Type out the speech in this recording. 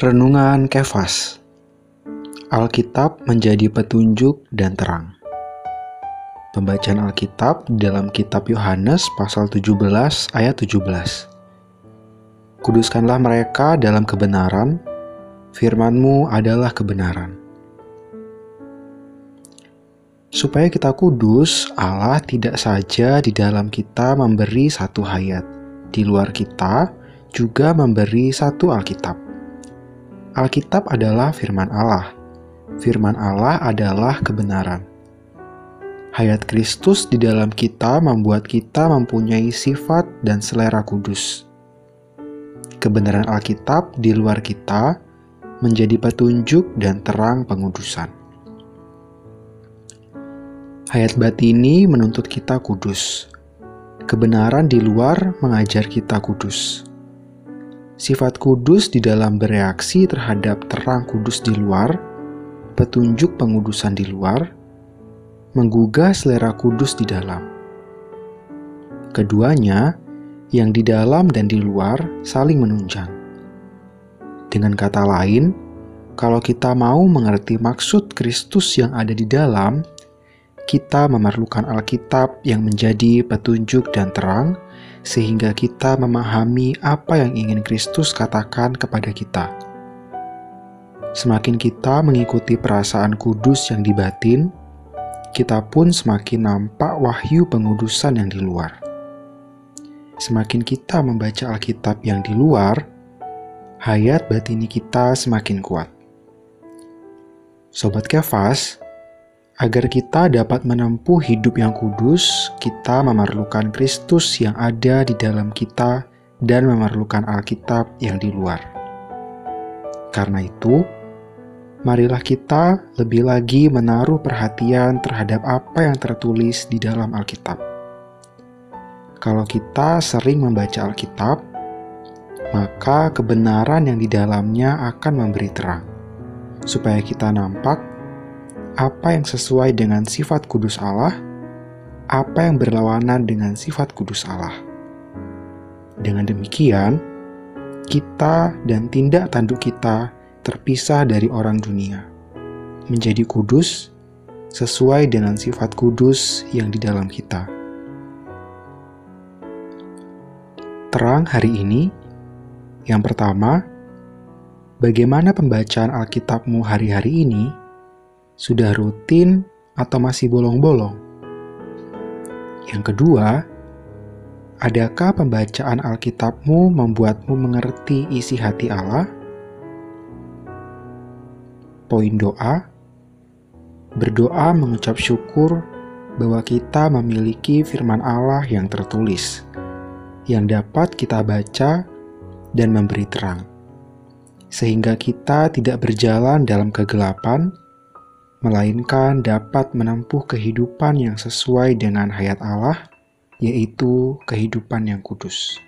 Renungan Kefas Alkitab menjadi petunjuk dan terang Pembacaan Alkitab dalam kitab Yohanes pasal 17 ayat 17 Kuduskanlah mereka dalam kebenaran, firmanmu adalah kebenaran. Supaya kita kudus, Allah tidak saja di dalam kita memberi satu hayat, di luar kita juga memberi satu Alkitab. Alkitab adalah firman Allah. Firman Allah adalah kebenaran. Hayat Kristus di dalam kita membuat kita mempunyai sifat dan selera kudus. Kebenaran Alkitab di luar kita menjadi petunjuk dan terang pengudusan. Hayat batini menuntut kita kudus. Kebenaran di luar mengajar kita kudus. Sifat kudus di dalam bereaksi terhadap terang kudus di luar, petunjuk pengudusan di luar, menggugah selera kudus di dalam. Keduanya, yang di dalam dan di luar, saling menunjang. Dengan kata lain, kalau kita mau mengerti maksud Kristus yang ada di dalam, kita memerlukan Alkitab yang menjadi petunjuk dan terang sehingga kita memahami apa yang ingin Kristus katakan kepada kita. Semakin kita mengikuti perasaan kudus yang dibatin, kita pun semakin nampak wahyu pengudusan yang di luar. Semakin kita membaca Alkitab yang di luar, hayat batini kita semakin kuat. Sobat Kefas, Agar kita dapat menempuh hidup yang kudus, kita memerlukan Kristus yang ada di dalam kita dan memerlukan Alkitab yang di luar. Karena itu, marilah kita lebih lagi menaruh perhatian terhadap apa yang tertulis di dalam Alkitab. Kalau kita sering membaca Alkitab, maka kebenaran yang di dalamnya akan memberi terang, supaya kita nampak apa yang sesuai dengan sifat kudus Allah, apa yang berlawanan dengan sifat kudus Allah. Dengan demikian, kita dan tindak tanduk kita terpisah dari orang dunia, menjadi kudus sesuai dengan sifat kudus yang di dalam kita. Terang hari ini, yang pertama, bagaimana pembacaan Alkitabmu hari-hari ini sudah rutin atau masih bolong-bolong? Yang kedua, adakah pembacaan Alkitabmu membuatmu mengerti isi hati Allah? Poin doa, berdoa mengucap syukur bahwa kita memiliki firman Allah yang tertulis, yang dapat kita baca dan memberi terang, sehingga kita tidak berjalan dalam kegelapan, melainkan dapat menempuh kehidupan yang sesuai dengan hayat Allah, yaitu kehidupan yang kudus.